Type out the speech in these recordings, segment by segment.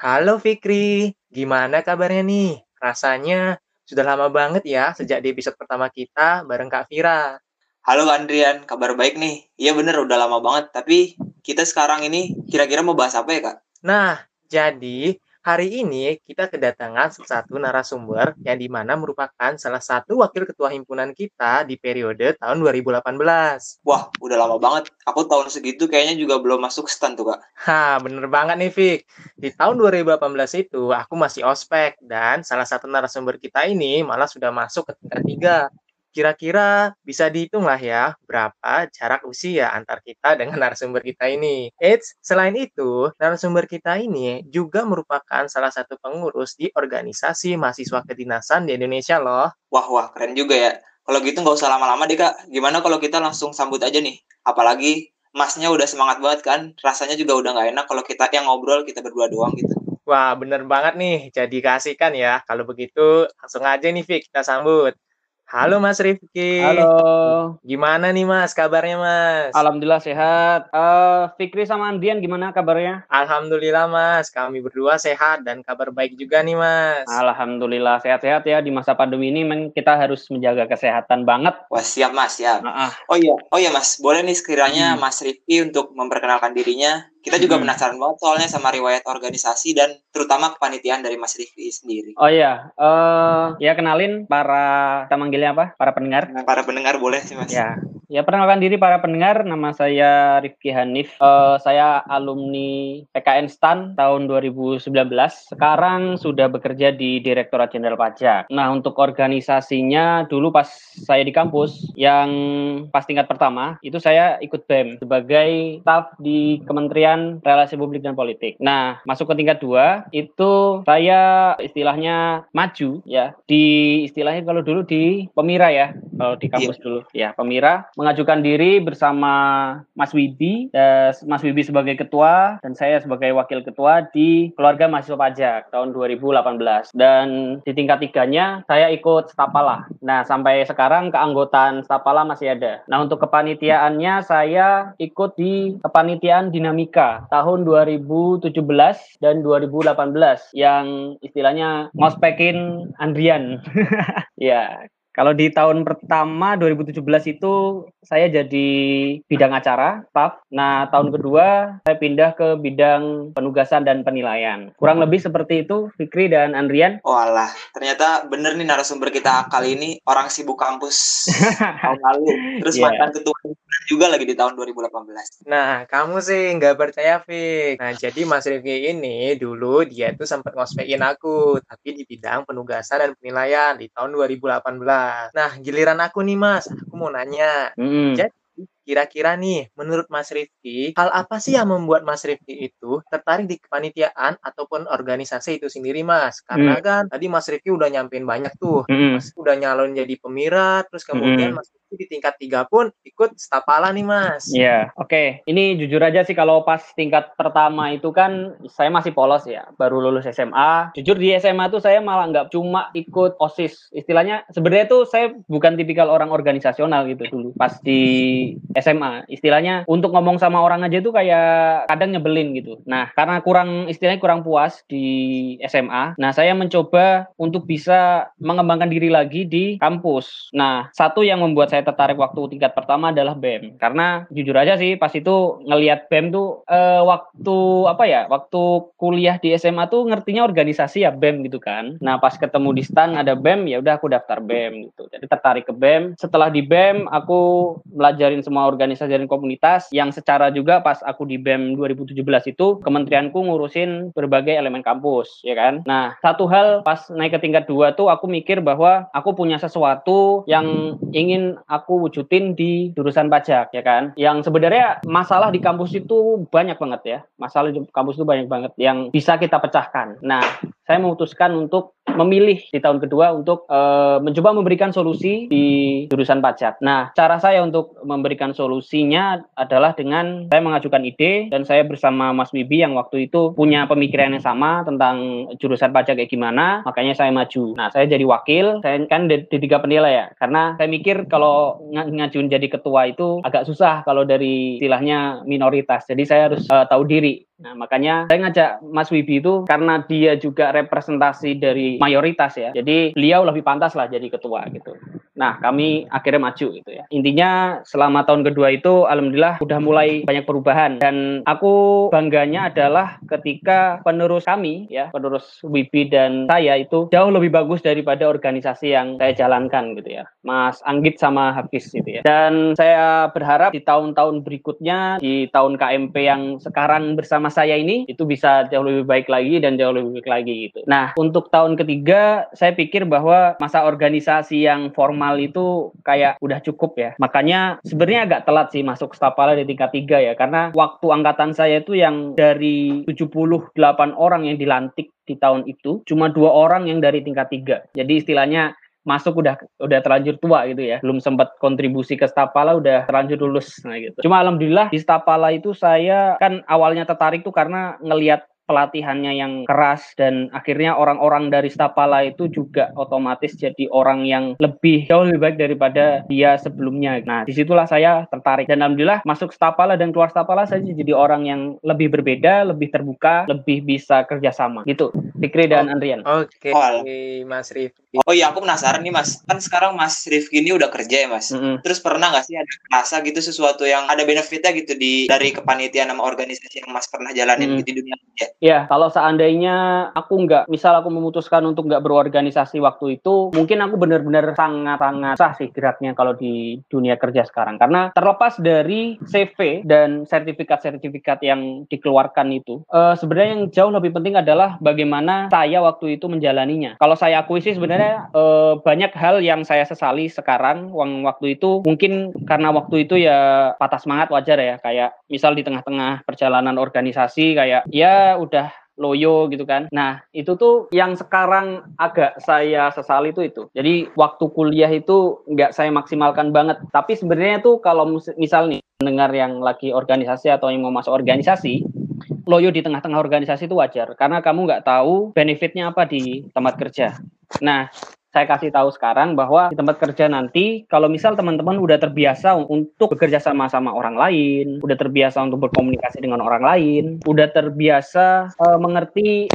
Halo Fikri, gimana kabarnya nih? Rasanya sudah lama banget ya sejak di episode pertama kita bareng Kak Vira. Halo Andrian, kabar baik nih. Iya bener, udah lama banget. Tapi kita sekarang ini kira-kira mau bahas apa ya kak? Nah, jadi Hari ini kita kedatangan satu narasumber yang di mana merupakan salah satu wakil ketua himpunan kita di periode tahun 2018. Wah, udah lama banget. Aku tahun segitu kayaknya juga belum masuk stand tuh, Kak. Ha, bener banget nih, Fik. Di tahun 2018 itu aku masih ospek dan salah satu narasumber kita ini malah sudah masuk ke tingkat tiga. Kira-kira bisa dihitung lah ya berapa jarak usia antar kita dengan narasumber kita ini. Eits, selain itu, narasumber kita ini juga merupakan salah satu pengurus di organisasi mahasiswa kedinasan di Indonesia loh. Wah, wah, keren juga ya. Kalau gitu nggak usah lama-lama deh kak. Gimana kalau kita langsung sambut aja nih? Apalagi masnya udah semangat banget kan. Rasanya juga udah nggak enak kalau kita yang ngobrol kita berdua doang gitu. Wah, bener banget nih. Jadi kasihkan ya. Kalau begitu, langsung aja nih, Fik, kita sambut. Halo Mas Rifki. Halo. Gimana nih Mas kabarnya Mas? Alhamdulillah sehat. Uh, Fikri sama Andian gimana kabarnya? Alhamdulillah Mas, kami berdua sehat dan kabar baik juga nih Mas. Alhamdulillah sehat-sehat ya di masa pandemi ini men kita harus menjaga kesehatan banget. Wah siap Mas siap. Uh -uh. Oh iya, oh iya Mas, boleh nih sekiranya hmm. Mas Rifki untuk memperkenalkan dirinya kita juga hmm. penasaran banget soalnya sama riwayat organisasi dan terutama kepanitiaan dari Mas Rifki sendiri. Oh iya, uh, ya kenalin para kita manggilnya apa? Para pendengar. Nah, para pendengar boleh sih Mas. Ya, Ya, perkenalkan diri para pendengar. Nama saya Rifki Hanif. Uh, saya alumni PKN STAN tahun 2019. Sekarang sudah bekerja di Direktorat Jenderal Pajak. Nah, untuk organisasinya dulu pas saya di kampus yang pas tingkat pertama itu saya ikut BEM sebagai staf di Kementerian Relasi Publik dan Politik. Nah, masuk ke tingkat dua itu saya istilahnya maju ya di istilahnya kalau dulu di Pemira ya kalau di kampus yeah. dulu ya Pemira mengajukan diri bersama Mas Wibi, eh, Mas Wibi sebagai ketua dan saya sebagai wakil ketua di keluarga mahasiswa pajak tahun 2018. Dan di tingkat tiganya saya ikut Stapala. Nah sampai sekarang keanggotaan Stapala masih ada. Nah untuk kepanitiaannya saya ikut di kepanitiaan dinamika tahun 2017 dan 2018 yang istilahnya ngospekin Andrian. ya kalau di tahun pertama 2017 itu saya jadi bidang acara, staff. Nah, tahun kedua saya pindah ke bidang penugasan dan penilaian. Kurang lebih seperti itu, Fikri dan Andrian. Oh alah, ternyata bener nih narasumber kita kali ini orang sibuk kampus tahun lalu. Terus yeah. mantan ketua juga lagi di tahun 2018. Nah, kamu sih nggak percaya, Fik. Nah, jadi Mas Rifki ini dulu dia tuh sempat ngospekin aku, tapi di bidang penugasan dan penilaian di tahun 2018. Nah, giliran aku nih Mas, aku mau nanya. Hmm. Jadi kira-kira nih, menurut Mas Rifki, hal apa sih yang membuat Mas Rifki itu tertarik di kepanitiaan ataupun organisasi itu sendiri, Mas? Karena hmm. kan tadi Mas Rifki udah nyampein banyak tuh, hmm. Mas udah nyalon jadi pemira, terus kemudian hmm. Mas di tingkat tiga pun ikut stapala nih mas. Iya, yeah. oke. Okay. Ini jujur aja sih kalau pas tingkat pertama itu kan saya masih polos ya, baru lulus SMA. Jujur di SMA tuh saya malah nggak cuma ikut osis. Istilahnya sebenarnya tuh saya bukan tipikal orang organisasional gitu dulu. Pas di SMA, istilahnya untuk ngomong sama orang aja tuh kayak kadang nyebelin gitu. Nah karena kurang istilahnya kurang puas di SMA, nah saya mencoba untuk bisa mengembangkan diri lagi di kampus. Nah satu yang membuat saya saya tertarik waktu tingkat pertama adalah BEM karena jujur aja sih pas itu ngelihat BEM tuh uh, waktu apa ya waktu kuliah di SMA tuh ngertinya organisasi ya BEM gitu kan. Nah pas ketemu di STAN ada BEM ya udah aku daftar BEM gitu. Jadi tertarik ke BEM setelah di BEM aku belajarin semua organisasi dan komunitas yang secara juga pas aku di BEM 2017 itu kementerianku ngurusin berbagai elemen kampus ya kan. Nah satu hal pas naik ke tingkat dua tuh aku mikir bahwa aku punya sesuatu yang ingin aku wujudin di jurusan pajak ya kan. Yang sebenarnya masalah di kampus itu banyak banget ya. Masalah di kampus itu banyak banget yang bisa kita pecahkan. Nah, saya memutuskan untuk memilih di tahun kedua untuk uh, mencoba memberikan solusi di jurusan pajak. Nah, cara saya untuk memberikan solusinya adalah dengan saya mengajukan ide dan saya bersama Mas Bibi yang waktu itu punya pemikiran yang sama tentang jurusan pajak kayak gimana, makanya saya maju. Nah, saya jadi wakil, saya kan di, di tiga penilai ya, karena saya mikir kalau ng ngajuin jadi ketua itu agak susah kalau dari istilahnya minoritas. Jadi saya harus uh, tahu diri. Nah, makanya saya ngajak Mas Wibi itu karena dia juga representasi dari mayoritas ya. Jadi beliau lebih pantas lah jadi ketua gitu. Nah, kami akhirnya maju gitu ya. Intinya selama tahun kedua itu alhamdulillah udah mulai banyak perubahan dan aku bangganya adalah ketika penerus kami ya, penerus Wibi dan saya itu jauh lebih bagus daripada organisasi yang saya jalankan gitu ya. Mas Anggit sama Hafiz gitu ya. Dan saya berharap di tahun-tahun berikutnya di tahun KMP yang sekarang bersama saya ini itu bisa jauh lebih baik lagi dan jauh lebih baik lagi gitu. Nah, untuk tahun ketiga saya pikir bahwa masa organisasi yang formal itu kayak udah cukup ya. Makanya sebenarnya agak telat sih masuk Stapala di tingkat tiga ya karena waktu angkatan saya itu yang dari 78 orang yang dilantik di tahun itu cuma dua orang yang dari tingkat tiga. Jadi istilahnya masuk udah udah terlanjur tua gitu ya belum sempat kontribusi ke Stapala udah terlanjur lulus nah gitu cuma alhamdulillah di Stapala itu saya kan awalnya tertarik tuh karena ngelihat pelatihannya yang keras dan akhirnya orang-orang dari Stapala itu juga otomatis jadi orang yang lebih jauh lebih baik daripada dia sebelumnya. Nah, di situlah saya tertarik dan alhamdulillah masuk Stapala dan keluar Stapala saya jadi orang yang lebih berbeda, lebih terbuka, lebih bisa kerjasama gitu. Fikri dan oh, Andrian. Oke, okay. oh, Mas Rifki. Oh iya, aku penasaran nih Mas. Kan sekarang Mas Rifki ini udah kerja ya Mas. Mm -hmm. Terus pernah nggak sih ada rasa gitu sesuatu yang ada benefitnya gitu di dari kepanitiaan sama organisasi yang Mas pernah jalanin mm -hmm. di dunia kerja? Ya, kalau seandainya aku nggak, misal aku memutuskan untuk nggak berorganisasi waktu itu, mungkin aku benar-benar sangat-sangat susah sih geraknya kalau di dunia kerja sekarang. Karena terlepas dari CV dan sertifikat-sertifikat yang dikeluarkan itu, uh, sebenarnya yang jauh lebih penting adalah bagaimana saya waktu itu menjalaninya. Kalau saya akui sih sebenarnya uh, banyak hal yang saya sesali sekarang, uang waktu itu mungkin karena waktu itu ya patah semangat wajar ya, kayak misal di tengah-tengah perjalanan organisasi kayak ya udah loyo gitu kan. Nah, itu tuh yang sekarang agak saya sesali itu itu. Jadi waktu kuliah itu nggak saya maksimalkan banget. Tapi sebenarnya tuh kalau misal nih dengar yang lagi organisasi atau yang mau masuk organisasi, loyo di tengah-tengah organisasi itu wajar karena kamu nggak tahu benefitnya apa di tempat kerja. Nah, saya kasih tahu sekarang bahwa di tempat kerja nanti kalau misal teman-teman udah terbiasa untuk bekerja sama sama orang lain, udah terbiasa untuk berkomunikasi dengan orang lain, udah terbiasa uh, mengerti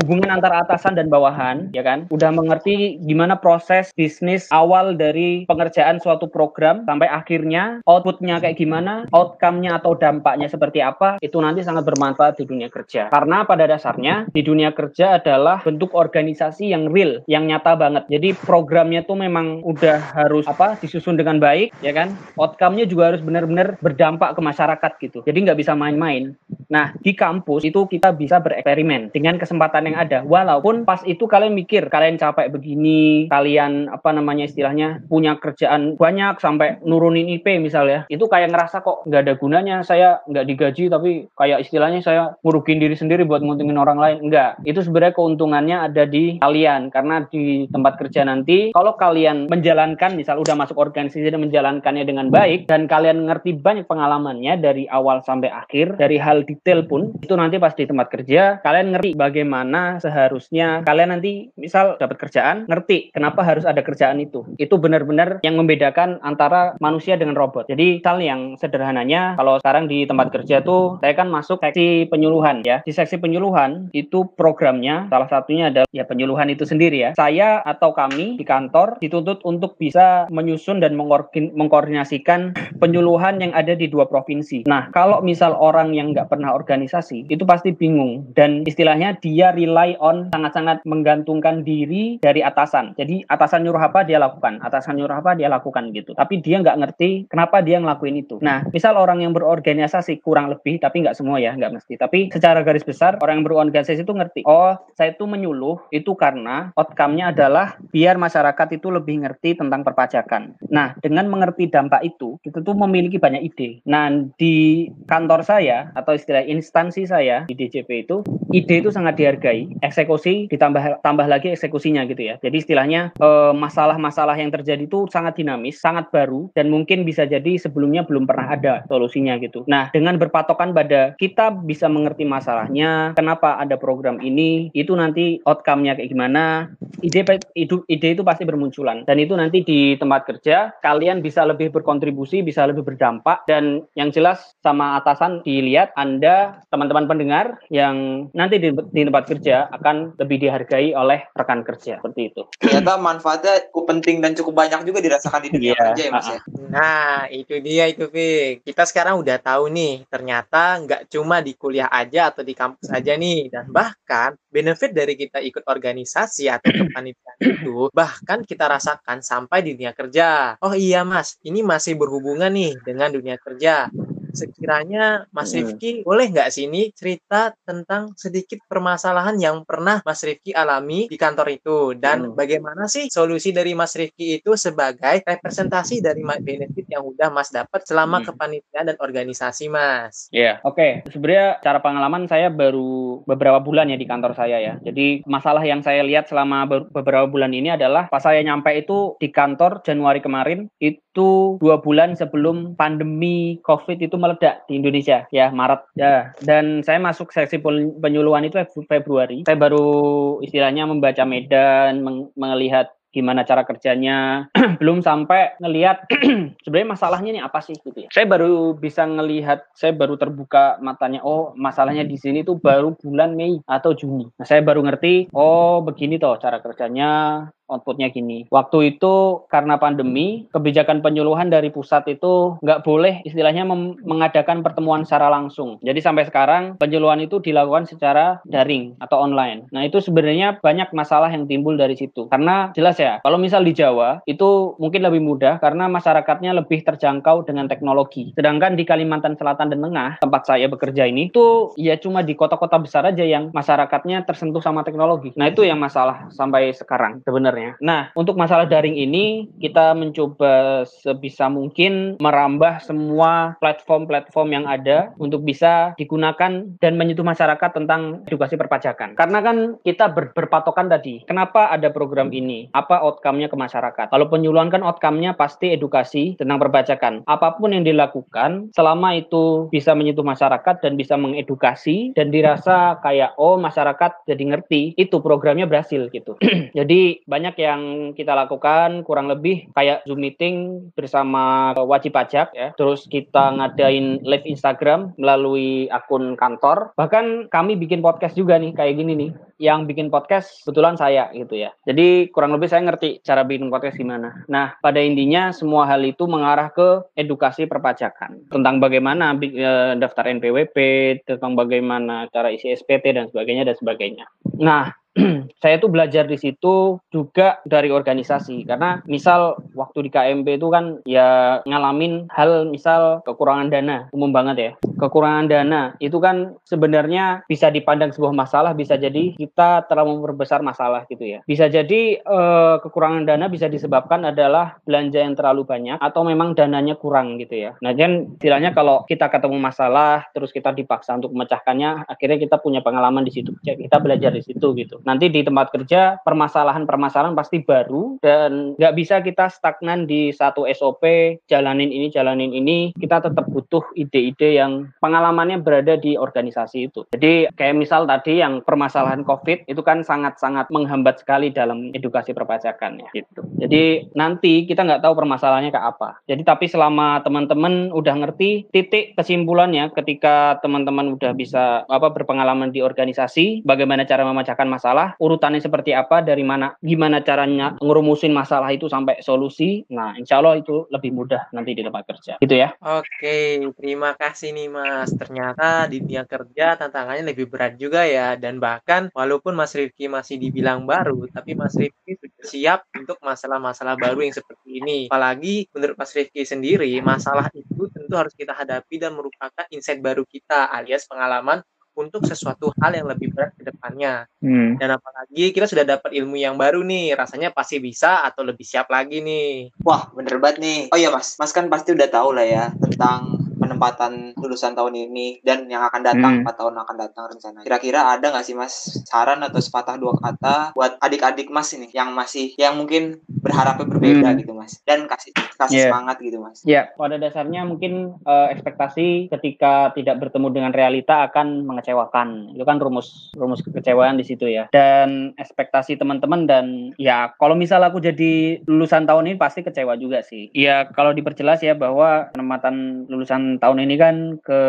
hubungan antara atasan dan bawahan, ya kan? Udah mengerti gimana proses bisnis awal dari pengerjaan suatu program sampai akhirnya outputnya kayak gimana, outcome-nya atau dampaknya seperti apa, itu nanti sangat bermanfaat di dunia kerja. Karena pada dasarnya di dunia kerja adalah bentuk organisasi yang real, yang nyata banget. Jadi programnya tuh memang udah harus apa disusun dengan baik, ya kan? Outcome-nya juga harus benar-benar berdampak ke masyarakat gitu. Jadi nggak bisa main-main. Nah, di kampus itu kita bisa bereksperimen dengan kesempatan yang ada. Walaupun pas itu kalian mikir kalian capek begini, kalian apa namanya istilahnya punya kerjaan banyak sampai nurunin IP misalnya, itu kayak ngerasa kok nggak ada gunanya saya nggak digaji tapi kayak istilahnya saya ngurugin diri sendiri buat nguntungin orang lain. Enggak, itu sebenarnya keuntungannya ada di kalian karena di tempat kerja nanti kalau kalian menjalankan misal udah masuk organisasi dan menjalankannya dengan baik dan kalian ngerti banyak pengalamannya dari awal sampai akhir dari hal detail pun itu nanti pas di tempat kerja kalian ngerti bagaimana mana seharusnya kalian nanti misal dapat kerjaan ngerti kenapa harus ada kerjaan itu. Itu benar-benar yang membedakan antara manusia dengan robot. Jadi misal yang sederhananya kalau sekarang di tempat kerja tuh saya kan masuk seksi penyuluhan ya. Di seksi penyuluhan itu programnya salah satunya adalah ya penyuluhan itu sendiri ya. Saya atau kami di kantor dituntut untuk bisa menyusun dan mengkoordinasikan penyuluhan yang ada di dua provinsi. Nah kalau misal orang yang nggak pernah organisasi itu pasti bingung. Dan istilahnya dia rely on sangat-sangat menggantungkan diri dari atasan. Jadi atasan nyuruh apa dia lakukan, atasan nyuruh apa dia lakukan gitu. Tapi dia nggak ngerti kenapa dia ngelakuin itu. Nah, misal orang yang berorganisasi kurang lebih, tapi nggak semua ya, nggak mesti. Tapi secara garis besar orang yang berorganisasi itu ngerti. Oh, saya itu menyuluh itu karena outcome-nya adalah biar masyarakat itu lebih ngerti tentang perpajakan. Nah, dengan mengerti dampak itu, kita tuh memiliki banyak ide. Nah, di kantor saya atau istilah instansi saya di DJP itu, ide itu sangat dihargai eksekusi ditambah tambah lagi eksekusinya gitu ya. Jadi istilahnya eh, masalah-masalah yang terjadi itu sangat dinamis, sangat baru dan mungkin bisa jadi sebelumnya belum pernah ada solusinya gitu. Nah, dengan berpatokan pada kita bisa mengerti masalahnya, kenapa ada program ini, itu nanti outcome-nya kayak gimana, ide, ide itu pasti bermunculan dan itu nanti di tempat kerja kalian bisa lebih berkontribusi, bisa lebih berdampak dan yang jelas sama atasan dilihat Anda teman-teman pendengar yang nanti di, di tempat kerja akan lebih dihargai oleh rekan kerja seperti itu. Ternyata manfaatnya cukup penting dan cukup banyak juga dirasakan di dunia yeah. kerja ya Mas ya. Nah, itu dia itu Fik. Kita sekarang udah tahu nih, ternyata nggak cuma di kuliah aja atau di kampus aja nih dan bahkan benefit dari kita ikut organisasi atau kepanitiaan itu bahkan kita rasakan sampai di dunia kerja. Oh iya Mas, ini masih berhubungan nih dengan dunia kerja sekiranya Mas Rifki boleh nggak sini cerita tentang sedikit permasalahan yang pernah Mas Rifki alami di kantor itu dan hmm. bagaimana sih solusi dari Mas Rifki itu sebagai representasi dari benefit yang udah Mas dapat selama hmm. kepanitiaan dan organisasi Mas. Iya, yeah. oke. Okay. Sebenarnya cara pengalaman saya baru beberapa bulan ya di kantor saya ya. Jadi masalah yang saya lihat selama beberapa bulan ini adalah pas saya nyampe itu di kantor Januari kemarin itu dua bulan sebelum pandemi COVID itu meledak di Indonesia ya Maret. Ya dan saya masuk seksi penyuluhan itu Februari. Saya baru istilahnya membaca medan meng melihat gimana cara kerjanya. Belum sampai ngelihat sebenarnya masalahnya ini apa sih gitu ya. Saya baru bisa ngelihat saya baru terbuka matanya oh masalahnya di sini tuh baru bulan Mei atau Juni. Nah, saya baru ngerti oh begini toh cara kerjanya outputnya gini. Waktu itu karena pandemi, kebijakan penyuluhan dari pusat itu nggak boleh istilahnya mengadakan pertemuan secara langsung. Jadi sampai sekarang penyuluhan itu dilakukan secara daring atau online. Nah itu sebenarnya banyak masalah yang timbul dari situ. Karena jelas ya, kalau misal di Jawa itu mungkin lebih mudah karena masyarakatnya lebih terjangkau dengan teknologi. Sedangkan di Kalimantan Selatan dan Tengah, tempat saya bekerja ini, itu ya cuma di kota-kota besar aja yang masyarakatnya tersentuh sama teknologi. Nah itu yang masalah sampai sekarang sebenarnya sebenarnya. Nah, untuk masalah daring ini kita mencoba sebisa mungkin merambah semua platform-platform yang ada untuk bisa digunakan dan menyentuh masyarakat tentang edukasi perpajakan. Karena kan kita ber berpatokan tadi, kenapa ada program ini? Apa outcome-nya ke masyarakat? Kalau penyuluhan kan outcome-nya pasti edukasi tentang perpajakan. Apa pun yang dilakukan selama itu bisa menyentuh masyarakat dan bisa mengedukasi dan dirasa kayak oh masyarakat jadi ngerti, itu programnya berhasil gitu. jadi banyak banyak yang kita lakukan kurang lebih kayak Zoom meeting bersama wajib pajak ya. Terus kita ngadain live Instagram melalui akun kantor. Bahkan kami bikin podcast juga nih kayak gini nih. Yang bikin podcast kebetulan saya gitu ya. Jadi kurang lebih saya ngerti cara bikin podcast gimana. Nah, pada intinya semua hal itu mengarah ke edukasi perpajakan tentang bagaimana eh, daftar NPWP, tentang bagaimana cara isi SPT dan sebagainya dan sebagainya. Nah, saya tuh belajar di situ juga dari organisasi. Karena misal waktu di KMP itu kan ya ngalamin hal misal kekurangan dana umum banget ya. Kekurangan dana itu kan sebenarnya bisa dipandang sebuah masalah bisa jadi kita terlalu memperbesar masalah gitu ya. Bisa jadi eh, kekurangan dana bisa disebabkan adalah belanja yang terlalu banyak atau memang dananya kurang gitu ya. Nah kan istilahnya kalau kita ketemu masalah terus kita dipaksa untuk memecahkannya akhirnya kita punya pengalaman di situ. Kita belajar di situ gitu nanti di tempat kerja permasalahan-permasalahan pasti baru dan nggak bisa kita stagnan di satu SOP jalanin ini jalanin ini. Kita tetap butuh ide-ide yang pengalamannya berada di organisasi itu. Jadi kayak misal tadi yang permasalahan COVID itu kan sangat-sangat menghambat sekali dalam edukasi perpajakan ya gitu. Jadi nanti kita nggak tahu permasalahannya kayak apa. Jadi tapi selama teman-teman udah ngerti titik kesimpulannya ketika teman-teman udah bisa apa berpengalaman di organisasi bagaimana cara memecahkan masalah masalah, urutannya seperti apa, dari mana, gimana caranya ngerumusin masalah itu sampai solusi. Nah, insya Allah itu lebih mudah nanti di tempat kerja. Gitu ya. Oke, terima kasih nih Mas. Ternyata di dunia kerja tantangannya lebih berat juga ya. Dan bahkan walaupun Mas Rifki masih dibilang baru, tapi Mas Rifki sudah siap untuk masalah-masalah baru yang seperti ini. Apalagi menurut Mas Rifki sendiri, masalah itu tentu harus kita hadapi dan merupakan insight baru kita alias pengalaman untuk sesuatu hal yang lebih berat ke depannya. Hmm. Dan apalagi kita sudah dapat ilmu yang baru nih, rasanya pasti bisa atau lebih siap lagi nih. Wah, bener banget nih. Oh iya mas, mas kan pasti udah tahu lah ya tentang penempatan lulusan tahun ini dan yang akan datang hmm. 4 tahun akan datang rencana. Kira-kira ada nggak sih Mas saran atau sepatah dua kata buat adik-adik Mas ini yang masih yang mungkin berharapnya berbeda hmm. gitu Mas dan kasih kasih yeah. semangat gitu Mas. Ya, yeah. pada dasarnya mungkin uh, ekspektasi ketika tidak bertemu dengan realita akan mengecewakan. Itu kan rumus rumus kekecewaan di situ ya. Dan ekspektasi teman-teman dan ya kalau misal aku jadi lulusan tahun ini pasti kecewa juga sih. Ya kalau diperjelas ya bahwa penempatan lulusan tahun ini kan ke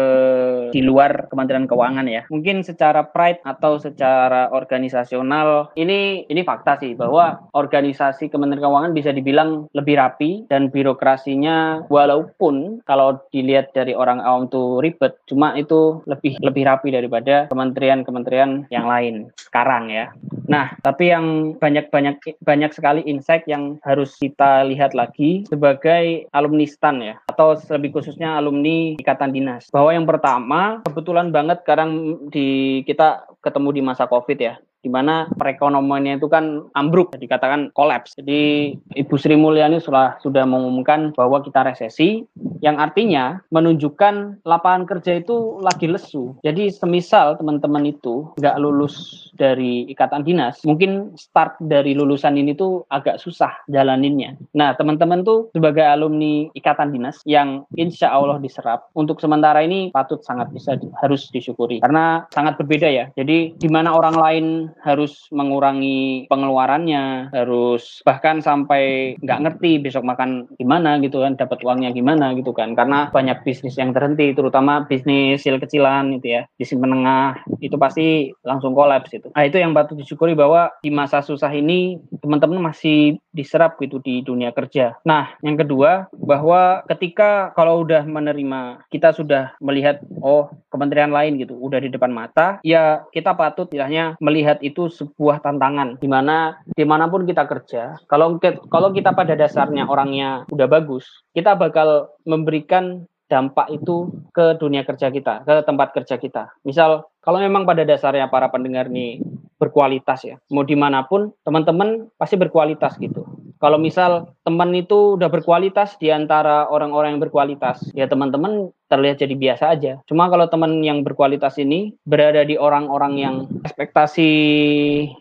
di luar Kementerian Keuangan ya. Mungkin secara pride atau secara organisasional ini ini fakta sih bahwa organisasi Kementerian Keuangan bisa dibilang lebih rapi dan birokrasinya walaupun kalau dilihat dari orang awam tuh ribet, cuma itu lebih lebih rapi daripada kementerian-kementerian yang lain sekarang ya. Nah, tapi yang banyak-banyak banyak sekali insight yang harus kita lihat lagi sebagai alumni STAN ya atau lebih khususnya alumni Ikatan Dinas. Bahwa yang pertama kebetulan banget sekarang di kita ketemu di masa Covid ya di mana perekonomiannya itu kan ambruk, dikatakan kolaps. Jadi Ibu Sri Mulyani sudah sudah mengumumkan bahwa kita resesi, yang artinya menunjukkan lapangan kerja itu lagi lesu. Jadi semisal teman-teman itu nggak lulus dari ikatan dinas, mungkin start dari lulusan ini tuh agak susah jalaninnya. Nah teman-teman tuh sebagai alumni ikatan dinas yang insya Allah diserap, untuk sementara ini patut sangat bisa harus disyukuri karena sangat berbeda ya. Jadi di mana orang lain harus mengurangi pengeluarannya, harus bahkan sampai nggak ngerti besok makan gimana gitu kan, dapat uangnya gimana gitu kan. Karena banyak bisnis yang terhenti, terutama bisnis kecil-kecilan gitu ya, bisnis menengah itu pasti langsung kolaps itu. Nah itu yang patut disyukuri bahwa di masa susah ini teman-teman masih diserap gitu di dunia kerja. Nah yang kedua bahwa ketika kalau udah menerima kita sudah melihat oh kementerian lain gitu udah di depan mata, ya kita patut istilahnya melihat itu sebuah tantangan. Di mana di mana pun kita kerja kalau kalau kita pada dasarnya orangnya udah bagus kita bakal memberikan dampak itu ke dunia kerja kita ke tempat kerja kita. Misal kalau memang pada dasarnya para pendengar nih berkualitas ya mau di mana pun teman-teman pasti berkualitas gitu. Kalau misal teman itu udah berkualitas di antara orang-orang yang berkualitas, ya teman-teman terlihat jadi biasa aja. Cuma kalau teman yang berkualitas ini berada di orang-orang yang ekspektasi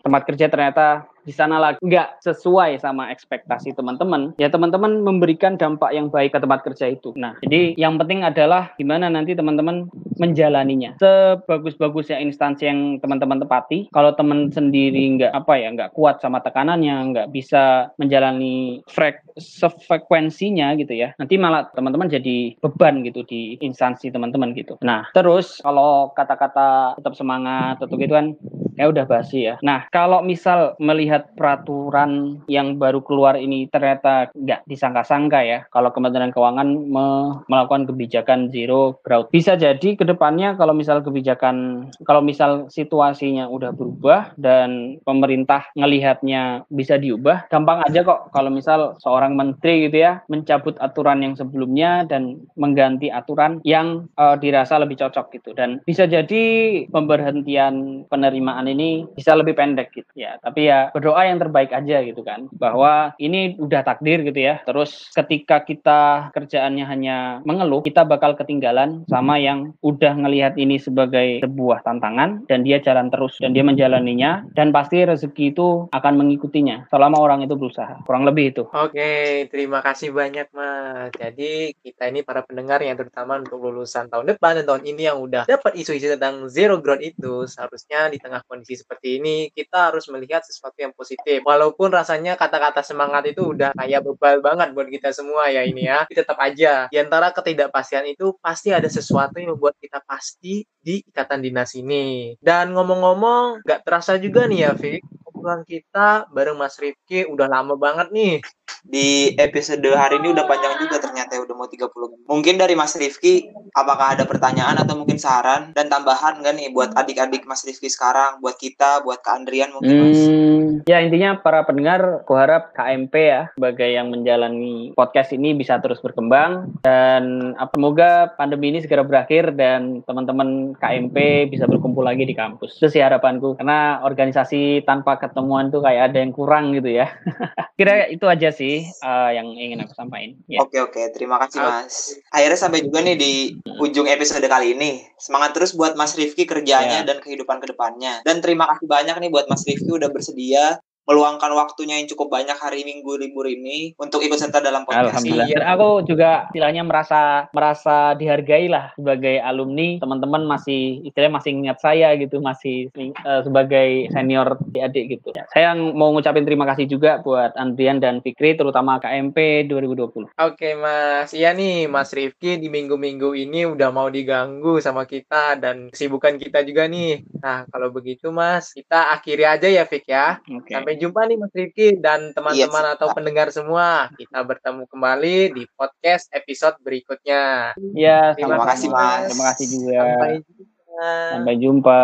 tempat kerja ternyata di sana lagi nggak sesuai sama ekspektasi teman-teman, ya teman-teman memberikan dampak yang baik ke tempat kerja itu. Nah, jadi yang penting adalah gimana nanti teman-teman menjalaninya. Sebagus-bagusnya instansi yang teman-teman tepati, kalau teman sendiri nggak apa ya nggak kuat sama tekanannya, nggak bisa menjalani frek sefrekuensinya gitu ya, nanti malah teman-teman jadi beban gitu di instansi teman-teman gitu. Nah, terus kalau kata-kata tetap semangat, tetap gitu kan, ya udah basi ya. Nah, kalau misal melihat peraturan yang baru keluar ini ternyata nggak disangka-sangka ya, kalau Kementerian Keuangan me melakukan kebijakan zero growth, bisa jadi ke depannya kalau misal kebijakan, kalau misal situasinya udah berubah dan pemerintah ngelihatnya bisa diubah, gampang aja kok kalau misal seorang menteri gitu ya mencabut aturan yang sebelumnya dan mengganti aturan yang uh, dirasa lebih cocok gitu dan bisa jadi pemberhentian penerimaan ini bisa lebih pendek gitu. Ya tapi ya berdoa yang terbaik aja gitu kan. Bahwa ini udah takdir gitu ya. Terus ketika kita kerjaannya hanya mengeluh kita bakal ketinggalan sama yang udah ngelihat ini sebagai sebuah tantangan dan dia jalan terus dan dia menjalaninya dan pasti rezeki itu akan mengikutinya selama orang itu berusaha. Kurang lebih itu. Oke terima kasih banyak mas. Jadi kita ini para pendengar yang terutama untuk lulusan tahun depan dan tahun ini yang udah dapat isu-isu tentang zero growth itu seharusnya di tengah kondisi seperti ini kita harus melihat sesuatu yang positif. Walaupun rasanya kata-kata semangat itu udah kayak bebal banget buat kita semua ya ini ya. Tetap aja di antara ketidakpastian itu pasti ada sesuatu yang membuat kita pasti di ikatan dinas ini. Dan ngomong-ngomong gak terasa juga nih ya Fik obrolan kita bareng Mas Rifki udah lama banget nih di episode hari ini udah panjang juga ternyata udah mau 30 menit. Mungkin dari Mas Rifki, apakah ada pertanyaan atau mungkin saran dan tambahan nggak nih buat adik-adik Mas Rifki sekarang, buat kita, buat Kak Andrian mungkin Mas? Hmm, ya intinya para pendengar, aku harap KMP ya sebagai yang menjalani podcast ini bisa terus berkembang dan semoga pandemi ini segera berakhir dan teman-teman KMP bisa berkumpul lagi di kampus. Itu sih harapanku karena organisasi tanpa pertemuan tuh kayak ada yang kurang gitu ya. Kira itu aja sih uh, yang ingin aku sampaikan. Ya. Oke oke, terima kasih Mas. Akhirnya sampai juga nih di ujung episode kali ini. Semangat terus buat Mas Rifki kerjanya ya. dan kehidupan ke depannya. Dan terima kasih banyak nih buat Mas Rifki udah bersedia meluangkan waktunya yang cukup banyak hari Minggu libur ini untuk ikut serta dalam podcast Alhamdulillah. Dan aku juga istilahnya merasa merasa dihargai lah sebagai alumni. Teman-teman masih istilahnya masih ingat saya gitu, masih uh, sebagai senior adik gitu. Ya, saya mau ngucapin terima kasih juga buat Andrian dan Fikri terutama KMP 2020. Oke, Mas. Iya nih, Mas Rifki di minggu-minggu ini udah mau diganggu sama kita dan kesibukan kita juga nih. Nah, kalau begitu Mas, kita akhiri aja ya Fik ya. Okay. Sampai Sampai jumpa nih Mas Rifki dan teman-teman yes, atau pendengar semua. Kita bertemu kembali di podcast episode berikutnya. Ya, terima kasih Mas. Terima kasih juga. Sampai jumpa. Sampai jumpa.